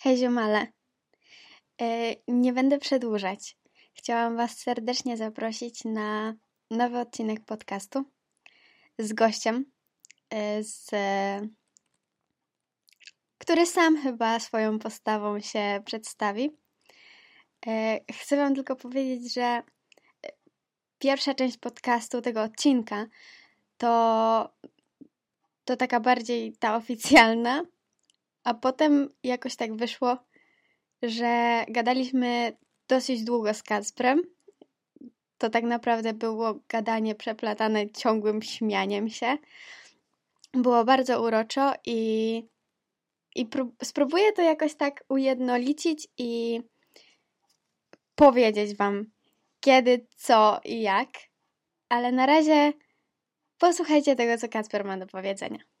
Hej ziomale. E, nie będę przedłużać. Chciałam Was serdecznie zaprosić na nowy odcinek podcastu z gościem, e, z, który sam chyba swoją postawą się przedstawi. E, chcę Wam tylko powiedzieć, że pierwsza część podcastu, tego odcinka, to, to taka bardziej ta oficjalna, a potem jakoś tak wyszło, że gadaliśmy dosyć długo z Kacprem. To tak naprawdę było gadanie przeplatane ciągłym śmianiem się. Było bardzo uroczo i, i prób- spróbuję to jakoś tak ujednolicić i powiedzieć Wam, kiedy, co i jak. Ale na razie posłuchajcie tego, co Kacper ma do powiedzenia.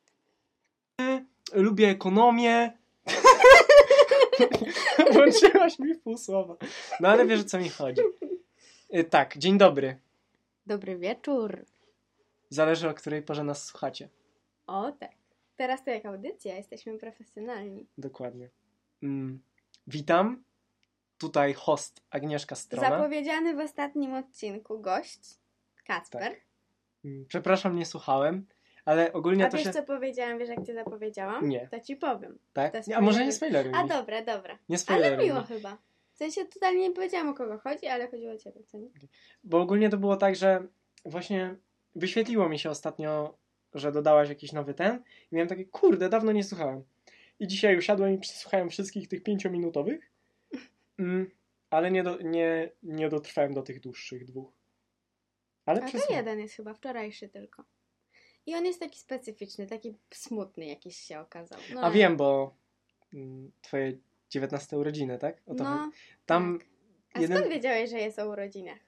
Lubię ekonomię. Włączyłaś mi pół słowa. No ale wiesz o co mi chodzi. Y, Tak, dzień dobry. Dobry wieczór. Zależy o której porze nas słuchacie. O tak. Teraz to jak audycja, jesteśmy profesjonalni. Dokładnie. Mm, witam. Tutaj host Agnieszka Strona. Zapowiedziany w ostatnim odcinku gość Kacper. Tak. Mm, Przepraszam, nie słuchałem, ale ogólnie A to wiesz się... co powiedziałam, wiesz jak cię zapowiedziałam? Nie. To ci powiem. Tak? to A może nie spoileruj. A mi. dobra, dobra. Nie Ale spoileruj miło mi. chyba. W sensie totalnie nie powiedziałam o kogo chodzi, ale chodziło o ciebie, co nie? Bo ogólnie to było tak, że właśnie wyświetliło mi się ostatnio, że dodałaś jakiś nowy ten i miałem takie, kurde, dawno nie słuchałem. I dzisiaj usiadłem i przesłuchałem wszystkich tych pięciominutowych, mm, ale nie, do, nie, nie dotrwałem do tych dłuższych dwóch. Ale A to jeden jest chyba, wczorajszy tylko. I on jest taki specyficzny, taki smutny jakiś się okazał. No, A wiem, bo mm, twoje 19 urodziny, tak? O to. No, Tam tak. A jeden... skąd wiedziałeś, że jest o urodzinach?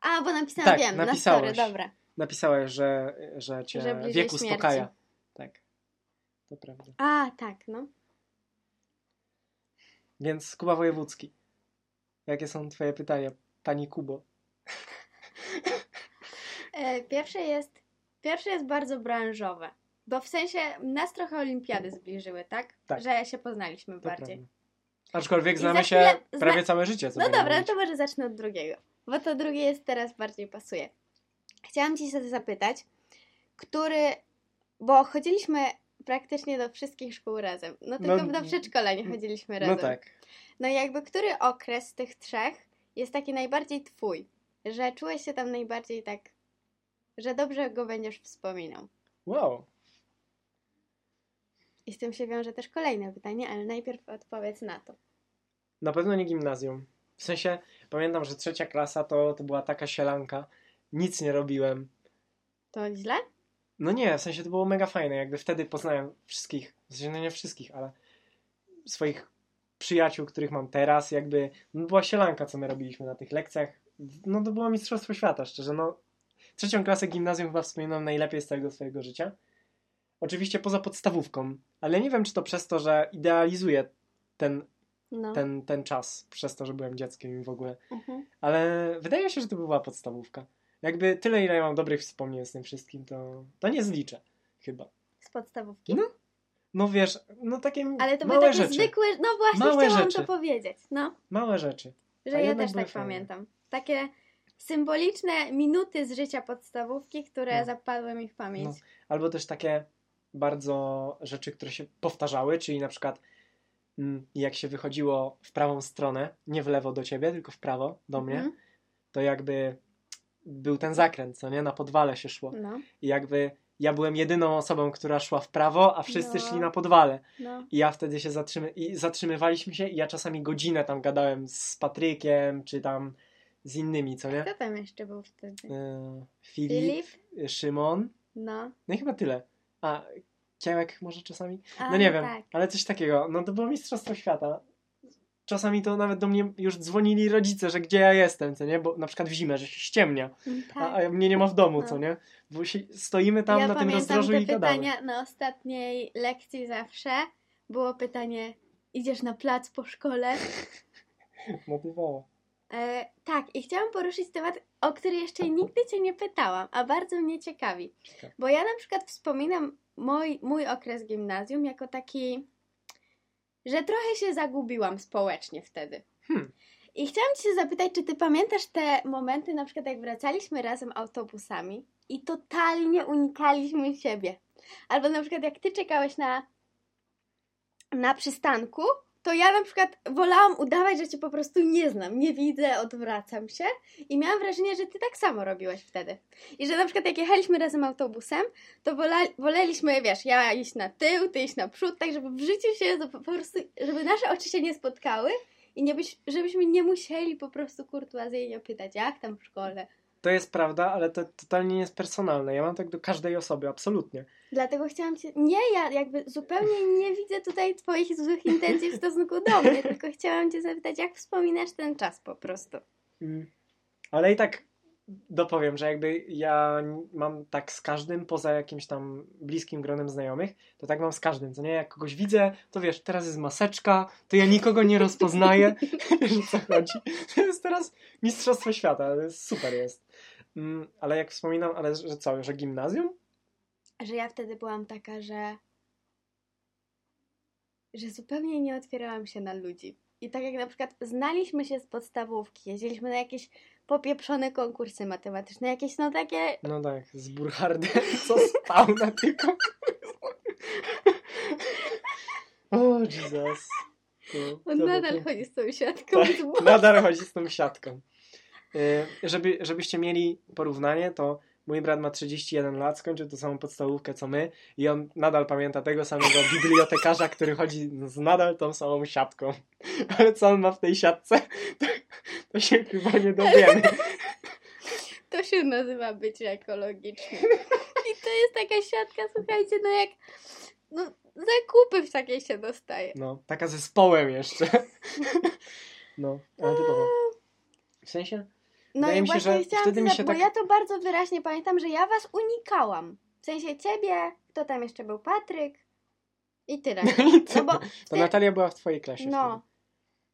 A, bo napisałam, Tak, wiem, na napisałaś. story, dobra. napisałeś, że, że cię Że wiek śmierci. uspokaja. Tak, to prawda. A, tak, no. Więc Kuba Wojewódzki. Jakie są twoje pytania, pani Kubo? E, pierwsze jest, pierwsze jest bardzo branżowe. Bo w sensie nas trochę olimpiady zbliżyły, tak? Tak. Że się poznaliśmy To bardziej. prawda. Aczkolwiek znamy się chwilę zna- prawie całe życie. Co No dobra, mówić. to może zacznę od drugiego. Bo to drugie jest teraz bardziej pasuje. Chciałam Ci zapytać, który. Bo chodziliśmy praktycznie do wszystkich szkół razem. No tylko No, do przedszkola nie chodziliśmy razem. No tak. No i jakby który okres z tych trzech jest taki najbardziej twój? Że czułeś się tam najbardziej tak, że dobrze go będziesz wspominał. Wow. I z tym się wiąże też kolejne pytanie, ale najpierw odpowiedz na to. Na pewno nie gimnazjum. W sensie, pamiętam, że trzecia klasa to, to była taka sielanka. Nic nie robiłem. To źle? No nie, w sensie to było mega fajne. Jakby wtedy poznałem wszystkich, w sensie no nie wszystkich, ale swoich przyjaciół, których mam teraz. Jakby no była sielanka, co my robiliśmy na tych lekcjach. No to było mistrzostwo świata, szczerze. No, trzecią klasę gimnazjum chyba wspominam najlepiej z całego swojego życia. Oczywiście poza podstawówką, ale nie wiem, czy to przez to, że idealizuję ten, No. ten, ten czas, przez to, że byłem dzieckiem i w ogóle. Mhm. Ale wydaje się, że to była podstawówka. Jakby tyle, ile ja mam dobrych wspomnień z tym wszystkim, to, to nie zliczę. Chyba. Z podstawówki? No, No wiesz, no takie Ale to były takie rzeczy. zwykłe. No właśnie Małe chciałam rzeczy. to powiedzieć. No, Małe rzeczy. że ja też tak pamiętam. Takie symboliczne minuty z życia podstawówki, które No. zapadły mi w pamięć. No. Albo też takie bardzo rzeczy, które się powtarzały, czyli na przykład mm, jak się wychodziło w prawą stronę, nie w lewo do ciebie, tylko w prawo do mnie, Mhm. to jakby był ten zakręt, co nie? Na podwale się szło. No, I jakby ja byłem jedyną osobą, która szła w prawo, a wszyscy No. szli na podwale. no. I ja wtedy się zatrzymy... i zatrzymywaliśmy się i ja czasami godzinę tam gadałem z Patrykiem, czy tam z innymi, co nie? Kto tam jeszcze był wtedy? Yy, Filip, Filip? Szymon, No. no i chyba tyle. A Kiełek może czasami? A, No nie wiem, Tak. ale coś takiego. No to było Mistrzostwo Świata. Czasami to nawet do mnie już dzwonili rodzice, że gdzie ja jestem, co nie? Bo na przykład w zimę, że się ściemnia, Mm, a, tak. a mnie nie ma w domu, No. co nie? Bo się, stoimy tam ja na tym rozdrożu i gadamy. pytania na ostatniej lekcji zawsze. Było pytanie, idziesz na plac po szkole? Motywowało. E, tak, i chciałam poruszyć temat, o który jeszcze nigdy Cię nie pytałam, a bardzo mnie ciekawi. Ciekawe. Bo ja na przykład wspominam mój, mój okres gimnazjum jako taki że trochę się zagubiłam społecznie wtedy. Hmm. I chciałam Cię zapytać, czy Ty pamiętasz te momenty, na przykład jak wracaliśmy razem autobusami i totalnie unikaliśmy siebie? Albo na przykład jak Ty czekałeś na, na przystanku, to ja na przykład wolałam udawać, że Cię po prostu nie znam, nie widzę, odwracam się i miałam wrażenie, że Ty tak samo robiłeś wtedy. I że na przykład jak jechaliśmy razem autobusem, to wola, woleliśmy, wiesz, ja iść na tył, Ty iść na przód, tak żeby w życiu się po prostu, żeby nasze oczy się nie spotkały i nie byś, żebyśmy nie musieli po prostu kurtuazyjnie pytać, jak tam w szkole. To jest prawda, ale to totalnie nie jest personalne. Ja mam tak do każdej osoby, absolutnie. Dlatego chciałam cię. Nie, ja jakby zupełnie nie widzę tutaj Twoich złych intencji w stosunku do mnie, tylko chciałam Cię zapytać, jak wspominasz ten czas po prostu. Mm. Ale i tak dopowiem, że jakby ja mam tak z każdym, poza jakimś tam bliskim gronem znajomych, to tak mam z każdym, co nie? Jak kogoś widzę, to wiesz, teraz jest maseczka, to ja nikogo nie rozpoznaję. wiesz o co chodzi? To jest teraz mistrzostwo świata, ale super jest. Mm, ale jak wspominam, ale że co, że gimnazjum? Że ja wtedy byłam taka, że że zupełnie nie otwierałam się na ludzi. I tak jak na przykład znaliśmy się z podstawówki, jeździliśmy na jakieś popieprzone konkursy matematyczne, jakieś no takie... No tak, z Burhardem, co spał na tym O, Jesus. No, On nadal chodzi z tą siatką. Tak, nadal chodzi z tą siatką. Yy, żeby, żebyście mieli porównanie, to mój brat ma 31 lat, skończył tą samą podstawówkę co my i on nadal pamięta tego samego bibliotekarza, który chodzi z nadal tą samą siatką. Ale co on ma w tej siatce, to, to się chyba nie dowiemy. To się nazywa bycie ekologicznym. I to jest taka siatka, słuchajcie, no jak no, zakupy w takiej się dostaje. No, taka ze zespołem jeszcze. No, ale typowo. W sensie, no Wydaje i właśnie się, chciałam wtedy mi się bo tak... ja to bardzo wyraźnie pamiętam, że ja was unikałam. W sensie ciebie, kto tam jeszcze był, Patryk i tyle. No bo to Natalia była w twojej klasie No.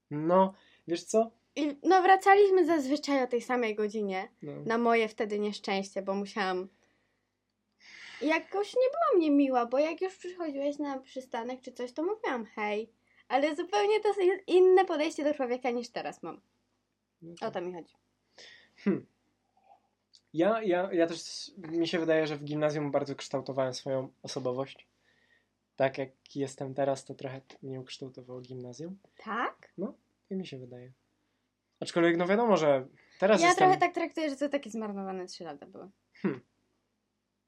Wtedy. No, wiesz co? I, no wracaliśmy zazwyczaj o tej samej godzinie. No. Na moje wtedy nieszczęście, bo musiałam... Jakoś nie byłam niemiła, bo jak już przychodziłeś na przystanek czy coś, to mówiłam hej. Ale zupełnie to jest inne podejście do człowieka niż teraz mam. No o to mi chodzi. Hmm. Ja, ja, ja też, mi się wydaje, że w gimnazjum bardzo kształtowałem swoją osobowość. Tak jak jestem teraz, to trochę mnie ukształtowało gimnazjum. Tak? No, i mi się wydaje. Aczkolwiek, no wiadomo, że teraz Ja jestem... trochę tak traktuję, że to takie zmarnowane trzy lata były. Hmm.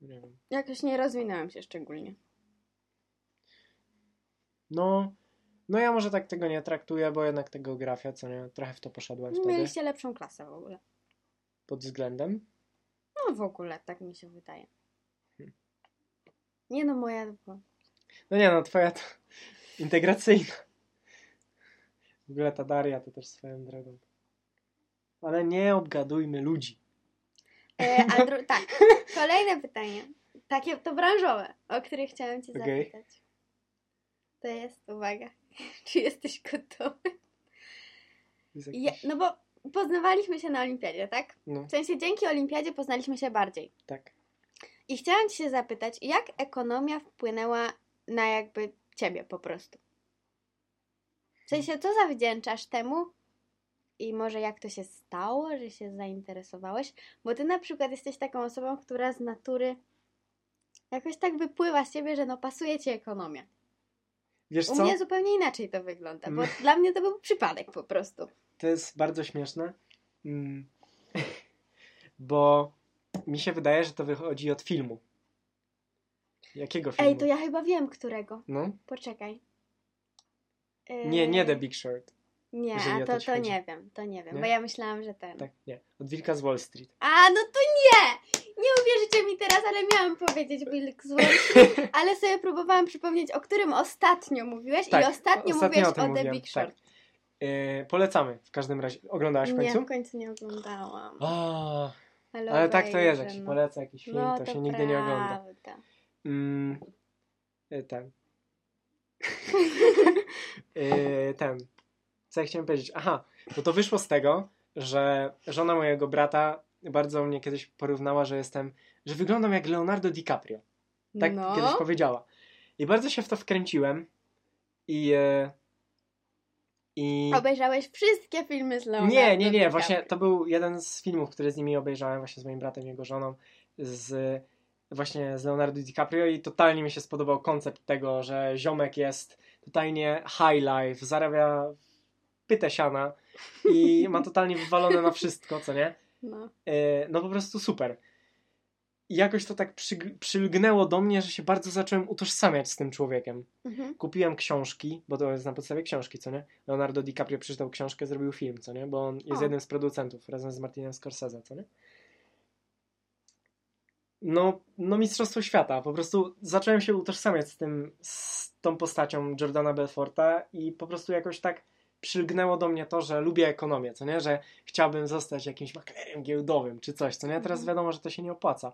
Nie wiem. Jakoś nie rozwinąłem się szczególnie. No, no ja może tak tego nie traktuję, bo jednak ta geografia, co nie, trochę w to poszedłem wtedy. Mieliście lepszą klasę w ogóle pod względem? No w ogóle, tak mi się wydaje. Hmm. Nie no, moja... No nie no, twoja to integracyjna. W ogóle ta Daria to też swoją drogą. Ale nie obgadujmy ludzi. E, a dru- tak, kolejne pytanie. Takie to branżowe, o które chciałam cię okay. zapytać. To jest, uwaga, czy jesteś gotowy? Jakiś... Ja, no bo poznawaliśmy się na olimpiadzie, tak? No. W sensie dzięki olimpiadzie poznaliśmy się bardziej. Tak. I chciałam Ci się zapytać, jak ekonomia wpłynęła na jakby Ciebie po prostu? W sensie, co zawdzięczasz temu i może jak to się stało, że się zainteresowałeś? Bo Ty na przykład jesteś taką osobą, która z natury jakoś tak wypływa z Ciebie, że no pasuje Ci ekonomia. Wiesz U co? mnie zupełnie inaczej to wygląda, bo dla mnie to był przypadek po prostu to jest bardzo śmieszne, mm. bo mi się wydaje, że to wychodzi od filmu. Jakiego filmu? Ej, to ja chyba wiem, którego. No. Poczekaj. Nie, nie The Big Short. Nie, a to, to nie wiem, to nie wiem, nie? bo ja myślałam, że ten. Tak, nie. Od Wilka z Wall Street. A, no to nie! Nie uwierzycie mi teraz, ale miałam powiedzieć Wilk z Wall Street, ale sobie próbowałam przypomnieć, o którym ostatnio mówiłeś tak, i ostatnio, ostatnio mówiłeś o, o The Big tak. Short. Tak. Yy, polecamy w każdym razie. Oglądałaś w końcu? Nie, w końcu nie oglądałam. O, ale tak to jest, jak się no. poleca jakiś film, no, to, to, się nigdy nie ogląda. Mm, yy, ten. yy, ten. Co ja chciałem powiedzieć? Aha, bo to wyszło z tego, że żona mojego brata bardzo mnie kiedyś porównała, że jestem, że wyglądam jak Leonardo DiCaprio. Tak no. kiedyś powiedziała. I bardzo się w to wkręciłem i... Yy, I... Obejrzałeś wszystkie filmy z Leonardo Nie, nie, nie, właśnie to był jeden z filmów, który z nimi obejrzałem, właśnie z moim bratem i jego żoną, z właśnie z Leonardo DiCaprio i totalnie mi się spodobał koncept tego, że ziomek jest totalnie high life, zarabia pytę siana i ma totalnie wywalone na wszystko, co nie? No. E, no po prostu super. I jakoś to tak przyg- przylgnęło do mnie, że się bardzo zacząłem utożsamiać z tym człowiekiem. Mhm. Kupiłem książki, bo to jest na podstawie książki, co nie? Leonardo DiCaprio przeczytał książkę, zrobił film, co nie? Bo on jest O. jednym z producentów razem z Martinem Scorsese, co nie? No, no mistrzostwo świata. Po prostu zacząłem się utożsamiać z tym, z tą postacią Jordana Belforta i po prostu jakoś tak przylgnęło do mnie to, że lubię ekonomię, co nie? Że chciałbym zostać jakimś maklerem giełdowym czy coś, co nie? Teraz Mhm. wiadomo, że to się nie opłaca,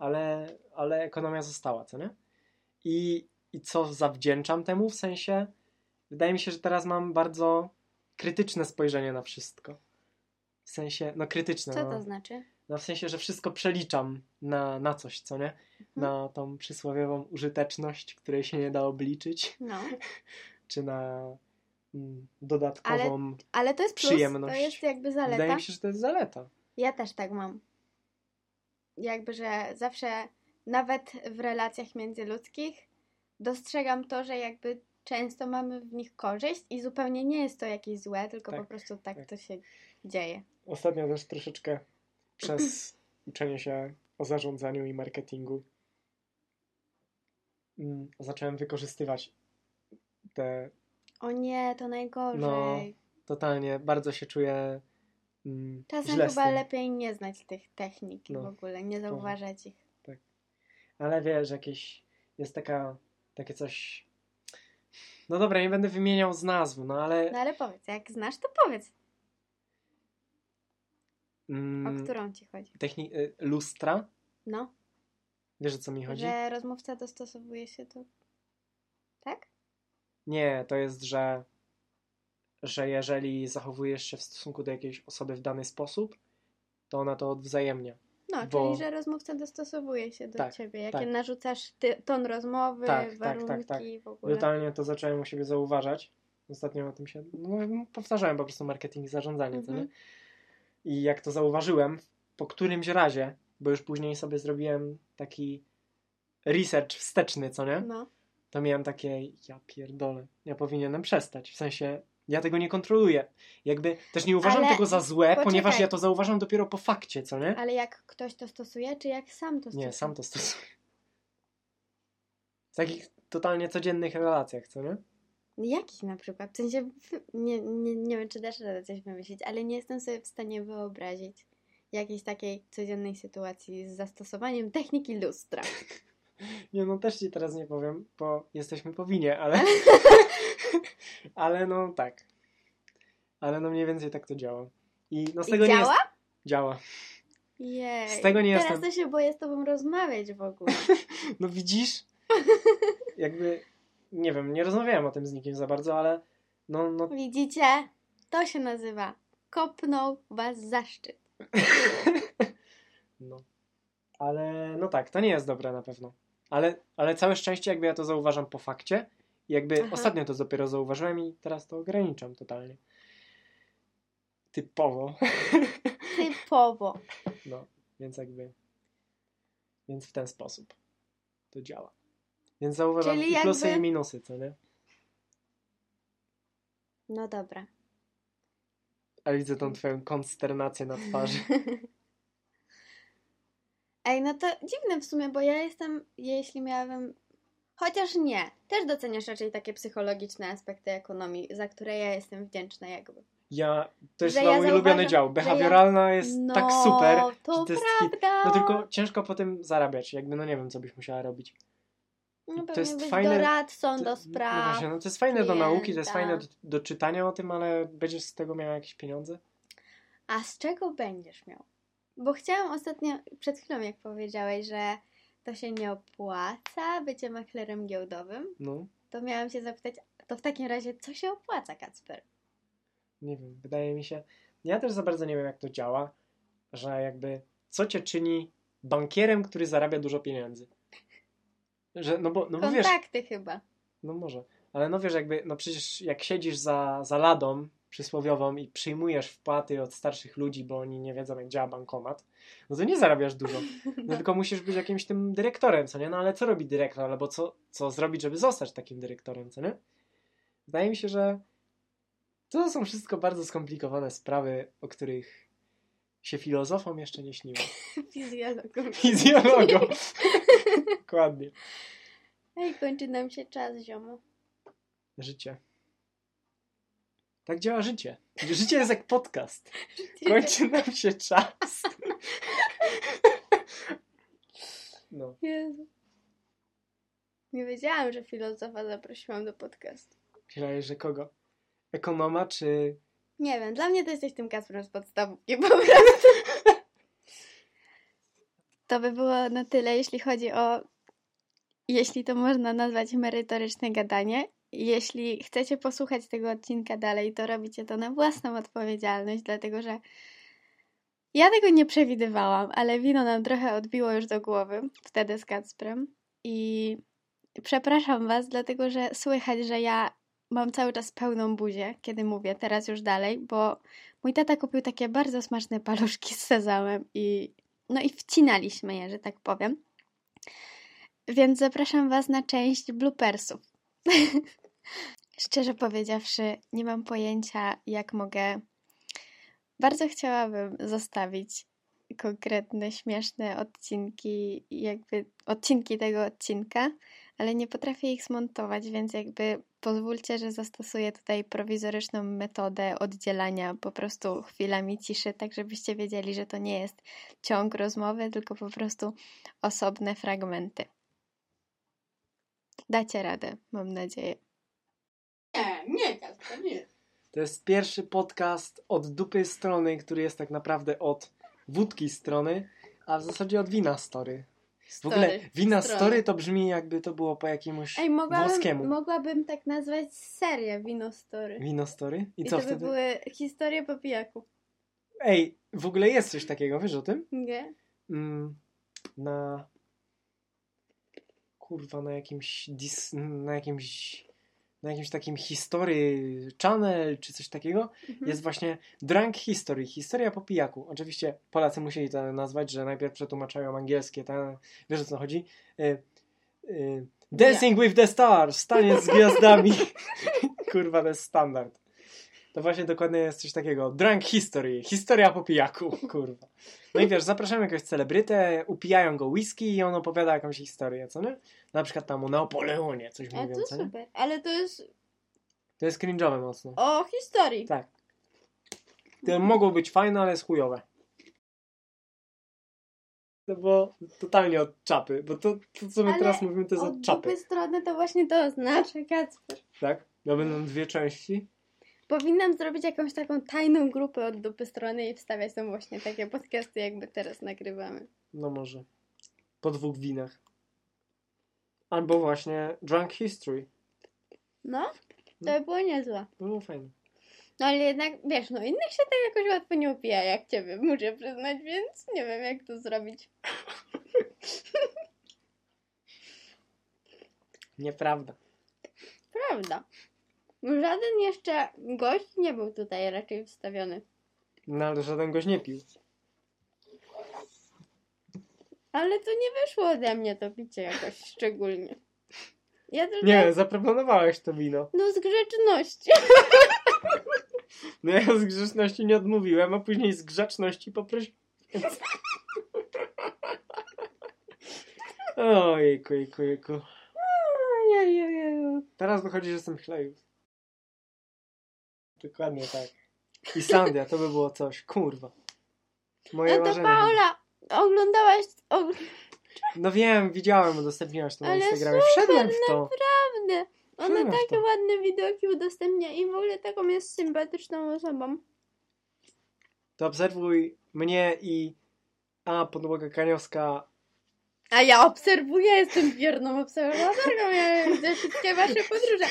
ale, ale ekonomia została, co nie? I, I co zawdzięczam temu? W sensie, wydaje mi się, że teraz mam bardzo krytyczne spojrzenie na wszystko. W sensie, no krytyczne. Co no. to znaczy? No w sensie, że wszystko przeliczam na, na coś, co nie? Na tą przysłowiową użyteczność, której się nie da obliczyć, No. czy na mm, dodatkową. Ale to jest plus, Przyjemność. to jest jakby zaleta. Wydaje mi się, że to jest zaleta. Ja też tak mam. Jakby, że zawsze, nawet w relacjach międzyludzkich, dostrzegam to, że jakby często mamy w nich korzyść i zupełnie nie jest to jakieś złe, tylko Tak, po prostu tak, tak. to się dzieje. Ostatnio też troszeczkę przez uczenie się o zarządzaniu i marketingu mm, zacząłem wykorzystywać te O nie, to najgorzej. No, totalnie, bardzo się czuję mm, Czasem źle chyba lepiej nie znać tych technik i No, w ogóle, nie zauważać ich. Ale wiesz, jakieś jest taka, takie coś. No dobra, nie będę wymieniał z nazw, no ale. No ale powiedz, jak znasz, to powiedz, Mm, o którą ci chodzi. techni- y, lustra. No, Wiesz o co mi chodzi? że rozmówca dostosowuje się do... Tak? Nie, to jest, że, że jeżeli zachowujesz się w stosunku do jakiejś osoby w dany sposób, to ona to odwzajemnia. No, Bo- czyli że rozmówca dostosowuje się do Tak, ciebie. Jakie tak. narzucasz ty, ton rozmowy, Tak, tak, warunki tak, tak. w ogóle. Totalnie to zacząłem u siebie zauważać. Ostatnio o tym się. No, powtarzałem po prostu marketing i zarządzanie, co nie? Mhm. I jak to zauważyłem, po którymś razie, bo już później sobie zrobiłem taki research wsteczny, co nie? No, To miałem takie, ja pierdolę, ja powinienem przestać. W sensie, ja tego nie kontroluję. Jakby też nie uważam Ale tego za złe, poczekaj. ponieważ ja to zauważam dopiero po fakcie, co nie? ale jak ktoś to stosuje, czy jak sam to stosuje? Nie, sam to stosuję. W takich totalnie codziennych relacjach, co nie? Jakich na przykład? W sensie, nie, nie, nie wiem, czy dasz radę coś wymyślić, ale nie jestem sobie w stanie wyobrazić jakiejś takiej codziennej sytuacji z zastosowaniem techniki lustra. Nie, no też ci teraz nie powiem, bo jesteśmy po winie, ale... ale no tak. Ale no mniej więcej tak to działa. I no z I tego nie działa? jest... Działa. Jej. Z tego nie Teraz jestem- to się boję z tobą rozmawiać w ogóle. No widzisz? Jakby, nie wiem, nie rozmawiałem o tym z nikim za bardzo, ale no, no Widzicie? To się nazywa kopnął was zaszczyt. No. Ale no tak, to nie jest dobre na pewno. Ale, ale całe szczęście jakby ja to zauważam po fakcie. Jakby Aha. ostatnio to dopiero zauważyłem i teraz to ograniczam totalnie. Typowo. Typowo. No, więc jakby. Więc w ten sposób to działa. Więc zauważam Czyli i plusy jakby- i minusy, co nie? No dobra. A widzę tą twoją konsternację na twarzy. Ej, no to dziwne w sumie, bo ja jestem, jeśli miałabym. Chociaż nie, też doceniasz raczej takie psychologiczne aspekty ekonomii, za które ja jestem wdzięczna jakby. Ja, to jest Że chyba ja mój ulubiony dział. Behawioralna jest no, tak super. To jest hit. prawda. No tylko ciężko po tym zarabiać. Jakby no nie wiem, co byś musiała robić. No to jest być fajne- doradcą To- do No spraw. właśnie, no to jest fajne do nauki, to jest klienta. fajne do, do czytania o tym, ale będziesz z tego miała jakieś pieniądze? A z czego będziesz miał? Bo chciałam ostatnio, przed chwilą jak powiedziałeś, że to się nie opłaca bycie maklerem giełdowym, No, to miałam się zapytać, to w takim razie co się opłaca, Kacper? nie wiem, wydaje mi się. Ja też za bardzo nie wiem, jak to działa, że jakby co cię czyni bankierem, który zarabia dużo pieniędzy. Że, no bo, no bo wiesz, Kontakty chyba. no może, Ale no wiesz, jakby, no przecież jak siedzisz za, za ladą przysłowiową i przyjmujesz wpłaty od starszych ludzi, bo oni nie wiedzą, jak działa bankomat, no to nie zarabiasz dużo. No tylko musisz być jakimś tym dyrektorem, co nie? No ale co robi dyrektor? Albo co, co zrobić, żeby zostać takim dyrektorem, co nie? Wydaje mi się, że to są wszystko bardzo skomplikowane sprawy, o których się filozofom jeszcze nie śniło. Fizjologom. Fizjologom. Dokładnie. Ej, kończy nam się czas, ziomo. Życie. Tak działa życie. Życie jest jak podcast. Kończy nam się czas. No. Jezu. Nie wiedziałam, że filozofa zaprosiłam do podcastu. Myślałeś, że kogo? Ekonoma czy... Nie wiem, dla mnie to jesteś tym Kasprem z podstawówki po prostu. To by było na tyle, jeśli chodzi o, jeśli to można nazwać merytoryczne gadanie. Jeśli chcecie posłuchać tego odcinka dalej, to robicie to na własną odpowiedzialność, dlatego że ja tego nie przewidywałam, ale wino nam trochę odbiło już do głowy wtedy z Kacprem i przepraszam Was, dlatego że słychać, że ja mam cały czas pełną buzię, kiedy mówię teraz już dalej, bo mój tata kupił takie bardzo smaczne paluszki z sezamem i no i wcinaliśmy je, że tak powiem. Więc zapraszam Was na część bloopersów. Szczerze powiedziawszy, nie mam pojęcia, jak mogę. Bardzo chciałabym zostawić konkretne, śmieszne odcinki, jakby odcinki tego odcinka, ale nie potrafię ich zmontować, więc jakby pozwólcie, że zastosuję tutaj prowizoryczną metodę oddzielania po prostu chwilami ciszy, tak żebyście wiedzieli, że to nie jest ciąg rozmowy, tylko po prostu osobne fragmenty. Dacie radę, mam nadzieję. Nie, nie, Kasper, nie. To jest pierwszy podcast od dupy strony, który jest tak naprawdę od wódki strony, a w zasadzie od wina story. W ogóle Story, wina strony. story to brzmi jakby to było po jakiemuś Ej, mogłabym, włoskiemu. mogłabym tak nazwać serię Winostory. Wino story? I, I co to by wtedy? były historie po pijaku. Ej, w ogóle jest coś takiego, wiesz o tym? Nie? Mm, na kurwa na jakimś dis, na jakimś na jakimś takim history channel czy coś takiego Mhm. jest właśnie Drunk History, historia po pijaku. Oczywiście Polacy musieli to nazwać, że najpierw przetłumaczają angielskie, ten, wiesz o co chodzi? Y, y, Dancing with the Stars, taniec z gwiazdami. Kurwa, to jest standard. To właśnie dokładnie jest coś takiego. Drunk History, historia po pijaku, kurwa. No i wiesz, zapraszamy jakąś celebrytę, upijają go whisky i on opowiada jakąś historię, co nie? Na przykład tam o Napoleonie coś mówią, to co nie? super. Ale to jest To jest cringe'owe mocno. o historii. Tak. To mogło być fajne, ale jest chujowe. No bo totalnie od czapy, bo to, to co my Ale teraz mówimy, to jest Od od czapy, dupy strony to właśnie to oznacza, Kacper. tak? No będą dwie części. Powinnam zrobić jakąś taką tajną grupę od dupy strony i wstawiać tam właśnie takie podcasty, jakby teraz nagrywamy. No może. Po dwóch winach. Albo właśnie Drunk History. No, to by było niezłe. Było fajne. No ale jednak, wiesz, no innych się tak jakoś łatwo nie upija jak ciebie, muszę przyznać, więc nie wiem jak to zrobić. Nieprawda. Prawda. Żaden jeszcze gość nie był tutaj raczej wstawiony. No ale żaden gość nie pił. Ale to nie wyszło ode mnie to picie jakoś szczególnie. Ja tylko... Nie, zaproponowałeś to wino. No z grzeczności. No ja z grzeczności nie odmówiłem, a później z grzeczności poprosiłem. Więc... Ojejku, jejku, jejku. Teraz wychodzi, że jestem chlejus. Dokładnie tak. Islandia, to by było coś. Kurwa. Moje No to marzenie. Paula, oglądałaś... No wiem, widziałem, udostępniłaś to na Ale Instagramie. super, Wszedłem w to. naprawdę. Ona takie to. ładne widoki udostępnia i w ogóle taką jest sympatyczną osobą. To obserwuj mnie i A, podłoga kaniowska. A ja obserwuję, jestem wierną obserwatorką, ja widzę wszystkie wasze podróże.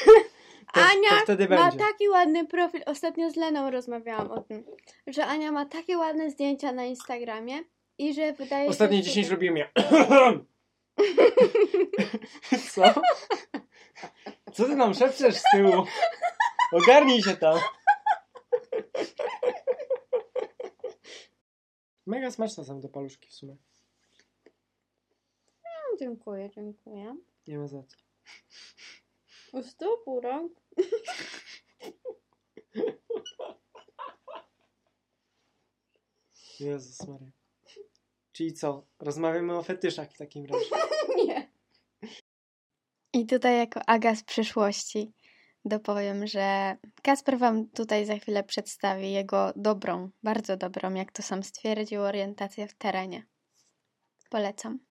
To, Ania to wtedy ma będzie. taki ładny profil. Ostatnio z Leną rozmawiałam o tym, że Ania ma takie ładne zdjęcia na Instagramie i że wydaje Ostatnie się, że 10 robiłem ja. Co? Co ty nam szepczesz z tyłu? Ogarnij się tam. Mega smaczne są te paluszki w sumie. No, dziękuję, dziękuję. Nie ma za co. U stóp, u rąk. Jezus Maria. Czyli co? Rozmawiamy o fetyszach w takim razie. Nie. I tutaj jako Aga z przyszłości dopowiem, że Kasper Wam tutaj za chwilę przedstawi jego dobrą, bardzo dobrą, jak to sam stwierdził, orientację w terenie. Polecam.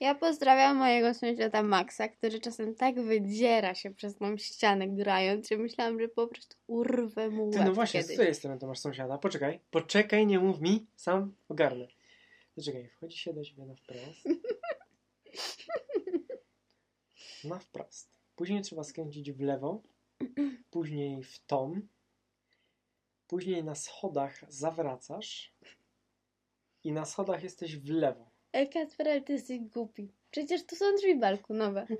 Ja pozdrawiam mojego sąsiada Maxa, który czasem tak wydziera się przez tą ścianę grając, że myślałam, że po prostu urwę mu Ty, no właśnie, z kiedyś. której strony to masz sąsiada? Poczekaj, poczekaj, nie mów mi, sam ogarnę. Poczekaj, wchodzi się do siebie na wprost. Na wprost. Później trzeba skręcić w lewo, później w tom, później na schodach zawracasz i na schodach jesteś w lewo. Ej, Kasper, ale ty jesteś głupi. Przecież tu są drzwi balkonowe.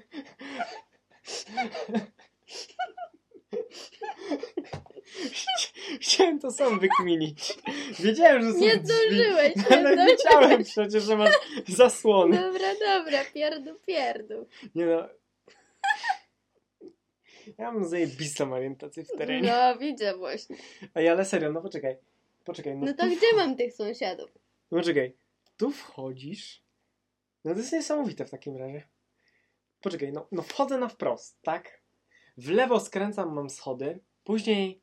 Chciałem to sam wykminić. Wiedziałem, że są Nie drzwi, zdążyłeś, nie ale zdążyłeś. wiedziałem przecież, że masz zasłony. Dobra, dobra, pierdu, pierdu. Nie no. Ja mam zajebistą orientację w terenie. No, widzę właśnie. Ej, ale serio, no poczekaj. Poczekaj, no, No to gdzie mam tych sąsiadów? no poczekaj. Tu wchodzisz. No to jest niesamowite w takim razie. Poczekaj, no, no wchodzę na wprost, tak? W lewo skręcam, mam schody. Później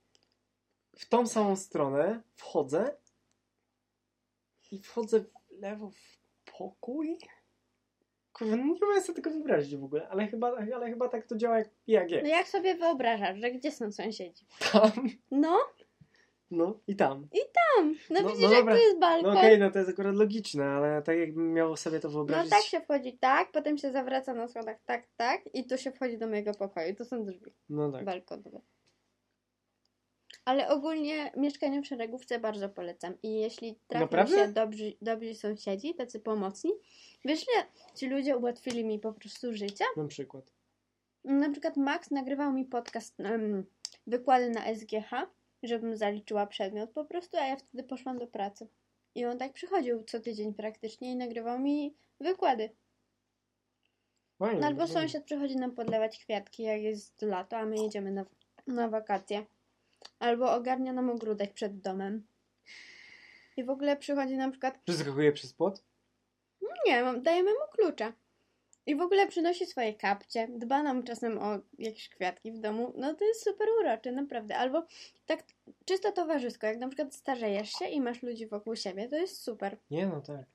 w tą samą stronę wchodzę. I wchodzę w lewo w pokój. Kurwa, no nie mogę sobie tego wyobrazić w ogóle, ale chyba, ale chyba tak to działa jak, jak No jest. jak sobie wyobrażasz, że gdzie są sąsiedzi? Tam, No, no i tam. tam. No, No- widzisz, no jak tu jest No balkon. okej, no to jest akurat logiczne, ale tak jakbym miał sobie to No wyobrazić. tak się wchodzi tak, potem się zawraca na schodach tak, tak i tu się wchodzi do mojego pokoju. To są drzwi No tak. balkonowe. Ale ogólnie mieszkanie w szeregówce bardzo polecam. I jeśli trafią się dobrzy, dobrzy sąsiedzi, tacy pomocni, wiesz, że ci ludzie ułatwili mi po prostu życie? Na przykład. Na przykład Max nagrywał mi podcast, em, wykłady na SGH, żebym zaliczyła przedmiot po prostu, a ja wtedy poszłam do pracy. I on tak przychodził co tydzień praktycznie i nagrywał mi wykłady. Fajnie, No albo sąsiad przychodzi nam podlewać kwiatki, jak jest lato, a my jedziemy na, na wakacje. Albo ogarnia nam ogródek przed domem. I w ogóle przychodzi na przykład, Przeskakuje przez płot? nie, dajemy mu klucza. I w ogóle przynosi swoje kapcie, dba nam czasem o jakieś kwiatki w domu. No to jest super urocze, naprawdę. Albo tak czysto towarzysko, jak na przykład starzejesz się i masz ludzi wokół siebie, to jest super. Nie, no tak.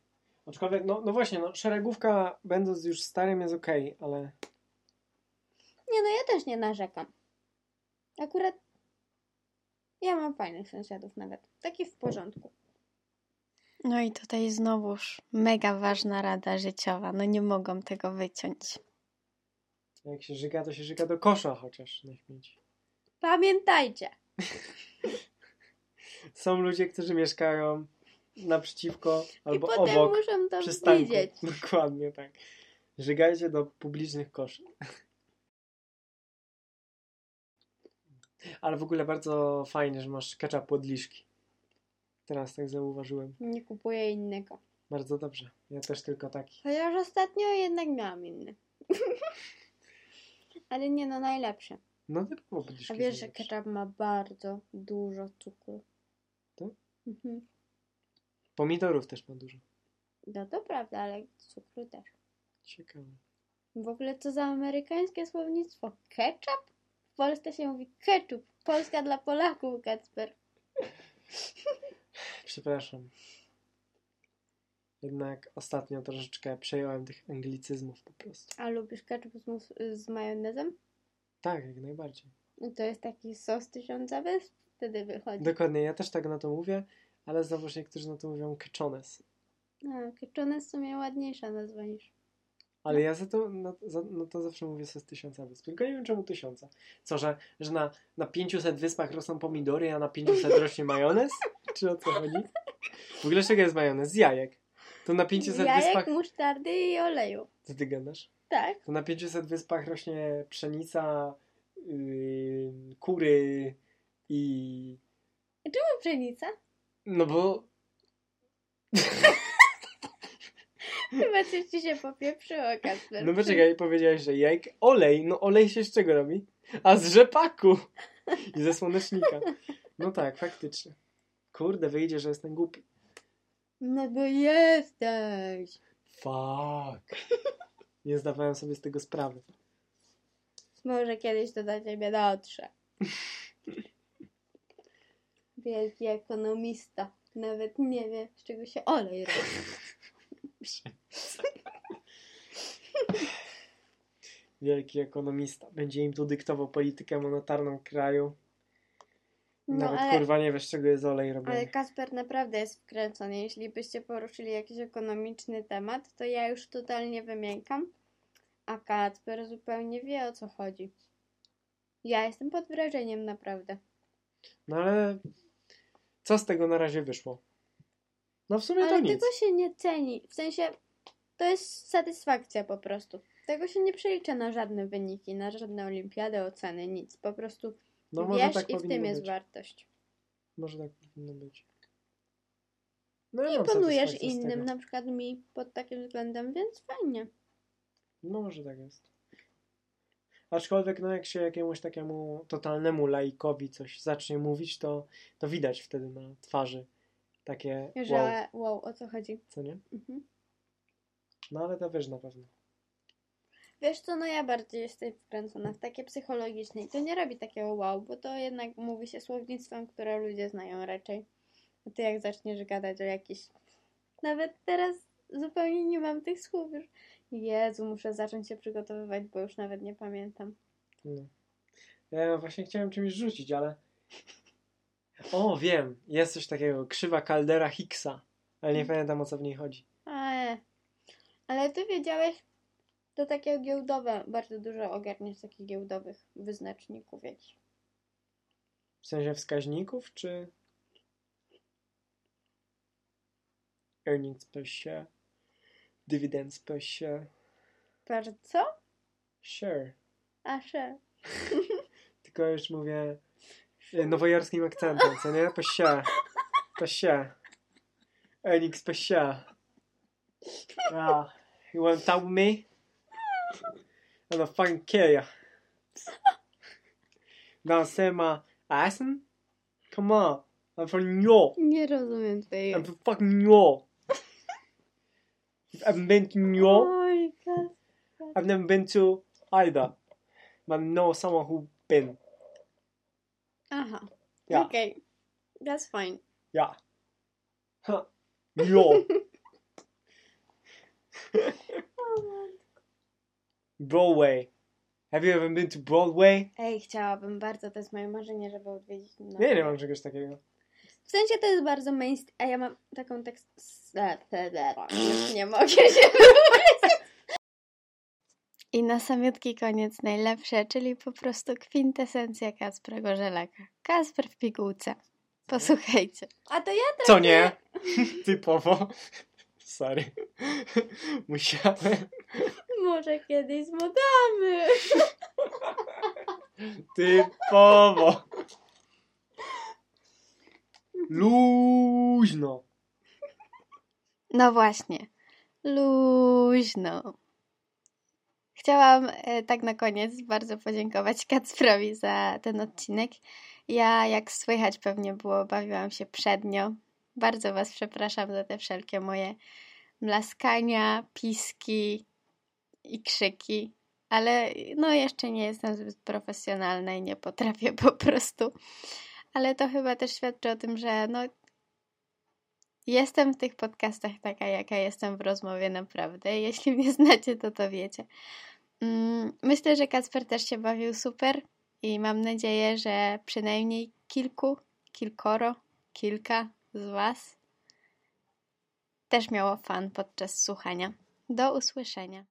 Aczkolwiek, no, no właśnie, no szeregówka będąc już starym jest okej, ale Nie no, ja też nie narzekam. Akurat ja mam fajnych sąsiadów nawet. Taki w porządku. No i tutaj znowuż mega ważna rada życiowa. No nie mogą tego wyciąć. jak się żyga, to się żyga do kosza chociaż na śmieci. Pamiętajcie! Są ludzie, którzy mieszkają naprzeciwko I albo potem obok muszą to przystanku. widzieć. Dokładnie tak. Żygajcie do publicznych koszy. Ale w ogóle bardzo fajnie, że masz ketchup odliszki. Teraz tak zauważyłem. Nie kupuję innego. Bardzo dobrze. Ja też tylko taki. Chociaż ostatnio jednak miałam inny. Ale nie no, najlepsze. No typowo podliszki A wiesz, że ketchup ma bardzo dużo cukru. Tak? Mhm. Pomidorów też ma dużo. No to prawda, ale cukru też. Ciekawe. W ogóle co za amerykańskie słownictwo? Ketchup? W Polsce się mówi ketchup. Polska dla Polaków, Kacper. Przepraszam. Jednak ostatnio troszeczkę przejąłem tych anglicyzmów po prostu. A lubisz ketchup z, z majonezem? Tak, jak najbardziej. No To jest taki sos tysiąca wysp. Wtedy wychodzi. Dokładnie, ja też tak na to mówię, ale znowuż niektórzy na to mówią keczones. A, ketchup w sumie ładniejsza nazwa niż... Ale ja za to, na, za, no to zawsze mówię sos tysiąca wysp. Tylko nie wiem czemu tysiąca. Co, że, że na, na 500 wyspach rosną pomidory, a na 500 rośnie majonez? Czy o co chodzi? W ogóle z czego jest majonez? Z jajek. To na 500 Jajek, wyspach... musztardy i oleju. Co ty gadasz? Tak. To na 500 wyspach rośnie pszenica, yy, kury i... Czemu pszenica? No bo... Chyba coś ci się popieprzyło, Kacper. No poczekaj, powiedziałeś, że jajk... Olej, no olej się z czego robi? A z rzepaku! I ze słonecznika. No tak, faktycznie. Kurde, wyjdzie, że jestem głupi. No bo jesteś. Fuck. Nie zdawałem sobie z tego sprawy. Może kiedyś to do ciebie dotrze. Wielki ekonomista. Nawet nie wie, z czego się olej robi. Wielki ekonomista. Będzie im tu dyktował politykę monetarną kraju. No, Nawet ale- kurwa nie wiesz, czego jest olej robiony. Ale Kasper naprawdę jest wkręcony. Jeśli byście poruszyli jakiś ekonomiczny temat, to ja już totalnie wymiękam, a Kacper zupełnie wie o co chodzi. Ja jestem pod wrażeniem naprawdę. No ale co z tego na razie wyszło? No w sumie to Ale nic. tego się nie ceni. W sensie to jest satysfakcja po prostu. Tego się nie przelicza na żadne wyniki, na żadne olimpiady, oceny, nic. Po prostu No może wiesz tak i w tym jest być. wartość. Może tak powinno być. No ja Imponujesz innym, na przykład mi pod takim względem, więc fajnie. No może tak jest. Aczkolwiek no jak się jakiemuś takiemu totalnemu laikowi coś zacznie mówić, to, to widać wtedy na twarzy takie Że wow, wow, o co chodzi. co nie? Mhm. No ale to wiesz na pewno. Wiesz co, no ja bardziej jestem wkręcona w takie psychologiczne i to nie robi takiego wow, bo to jednak mówi się słownictwem, które ludzie znają raczej. A ty jak zaczniesz gadać o jakiś... Nawet teraz zupełnie nie mam tych słów już. Jezu, muszę zacząć się przygotowywać, bo już nawet nie pamiętam. No. Ja właśnie chciałem czymś rzucić, ale... O, wiem. Jest coś takiego. Krzywa kaldera Higgsa. Ale nie pamiętam o co w niej chodzi. Eee. Ale ty wiedziałeś, to takie giełdowe, bardzo dużo ogarniasz takich giełdowych wyznaczników jakichś. W sensie wskaźników, czy... Earnings per share. Dividends per share. Per co? Share. A, share. Tylko już mówię nowojorskim akcentem, co nie? Per share. Per share. Earnings per share. Ah, you wanna talk with me? I'm gonna fucking kill you. Now say my assen? Come on. I'm from New York. Nie rozumiem twojej... I'm from fucking New York. I've been to New York. Oj, Kas- I've never been to either. But know someone who been. Aha. Yeah. Okay. That's fine. Yeah. Huh. New York. Broadway. Have you ever been to Broadway? Ej, chciałabym bardzo, to jest moje marzenie, żeby odwiedzić. No. Nie, nie mam czegoś takiego. W sensie to jest bardzo mainstream, a ja mam taką tekst... Już nie mogę się I na samiutki koniec najlepsze, czyli po prostu kwintesencja Kacpra Gorzelaka. Kasper w pigułce. Posłuchajcie. A to ja Co nie? Typowo. Sorry. Musiałem. Może kiedyś zmodamy. Typowo. Luźno. No właśnie. Luźno. Chciałam e, tak na koniec bardzo podziękować Kacprowi za ten odcinek. Ja, jak słychać pewnie było, bawiłam się przednio. Bardzo Was przepraszam za te wszelkie moje mlaskania, piski i krzyki, ale no jeszcze nie jestem zbyt profesjonalna i nie potrafię po prostu. Ale to chyba też świadczy o tym, że no Jestem w tych podcastach taka, jaka jestem w rozmowie naprawdę. Jeśli mnie znacie, to to wiecie. Mm, Myślę, że Kacper też się bawił super i mam nadzieję, że przynajmniej kilku, kilkoro, kilka z Was też miało fan podczas słuchania. Do usłyszenia.